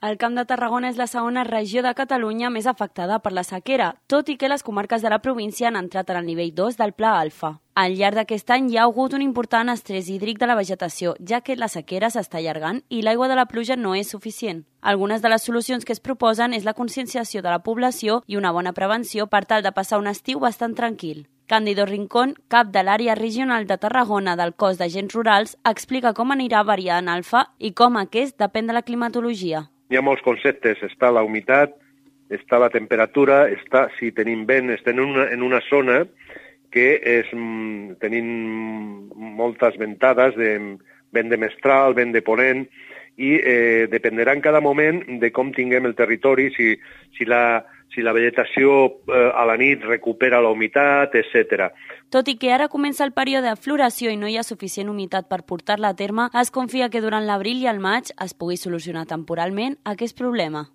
El Camp de Tarragona és la segona regió de Catalunya més afectada per la sequera, tot i que les comarques de la província han entrat en el nivell 2 del Pla Alfa. Al llarg d'aquest any hi ha hagut un important estrès hídric de la vegetació, ja que la sequera s'està allargant i l'aigua de la pluja no és suficient. Algunes de les solucions que es proposen és la conscienciació de la població i una bona prevenció per tal de passar un estiu bastant tranquil. Cándido Rincón, cap de l'àrea regional de Tarragona del cos d'agents rurals, explica com anirà variant alfa i com aquest depèn de la climatologia hi ha molts conceptes. Està la humitat, està la temperatura, està, si tenim vent, estem en una, en una zona que és, mm, tenim moltes ventades de vent de mestral, vent de ponent, i eh, dependrà en cada moment de com tinguem el territori, si, si, la, si la vegetació eh, a la nit recupera la humitat, etc. Tot i que ara comença el període de floració i no hi ha suficient humitat per portar-la a terme, es confia que durant l'abril i el maig es pugui solucionar temporalment aquest problema.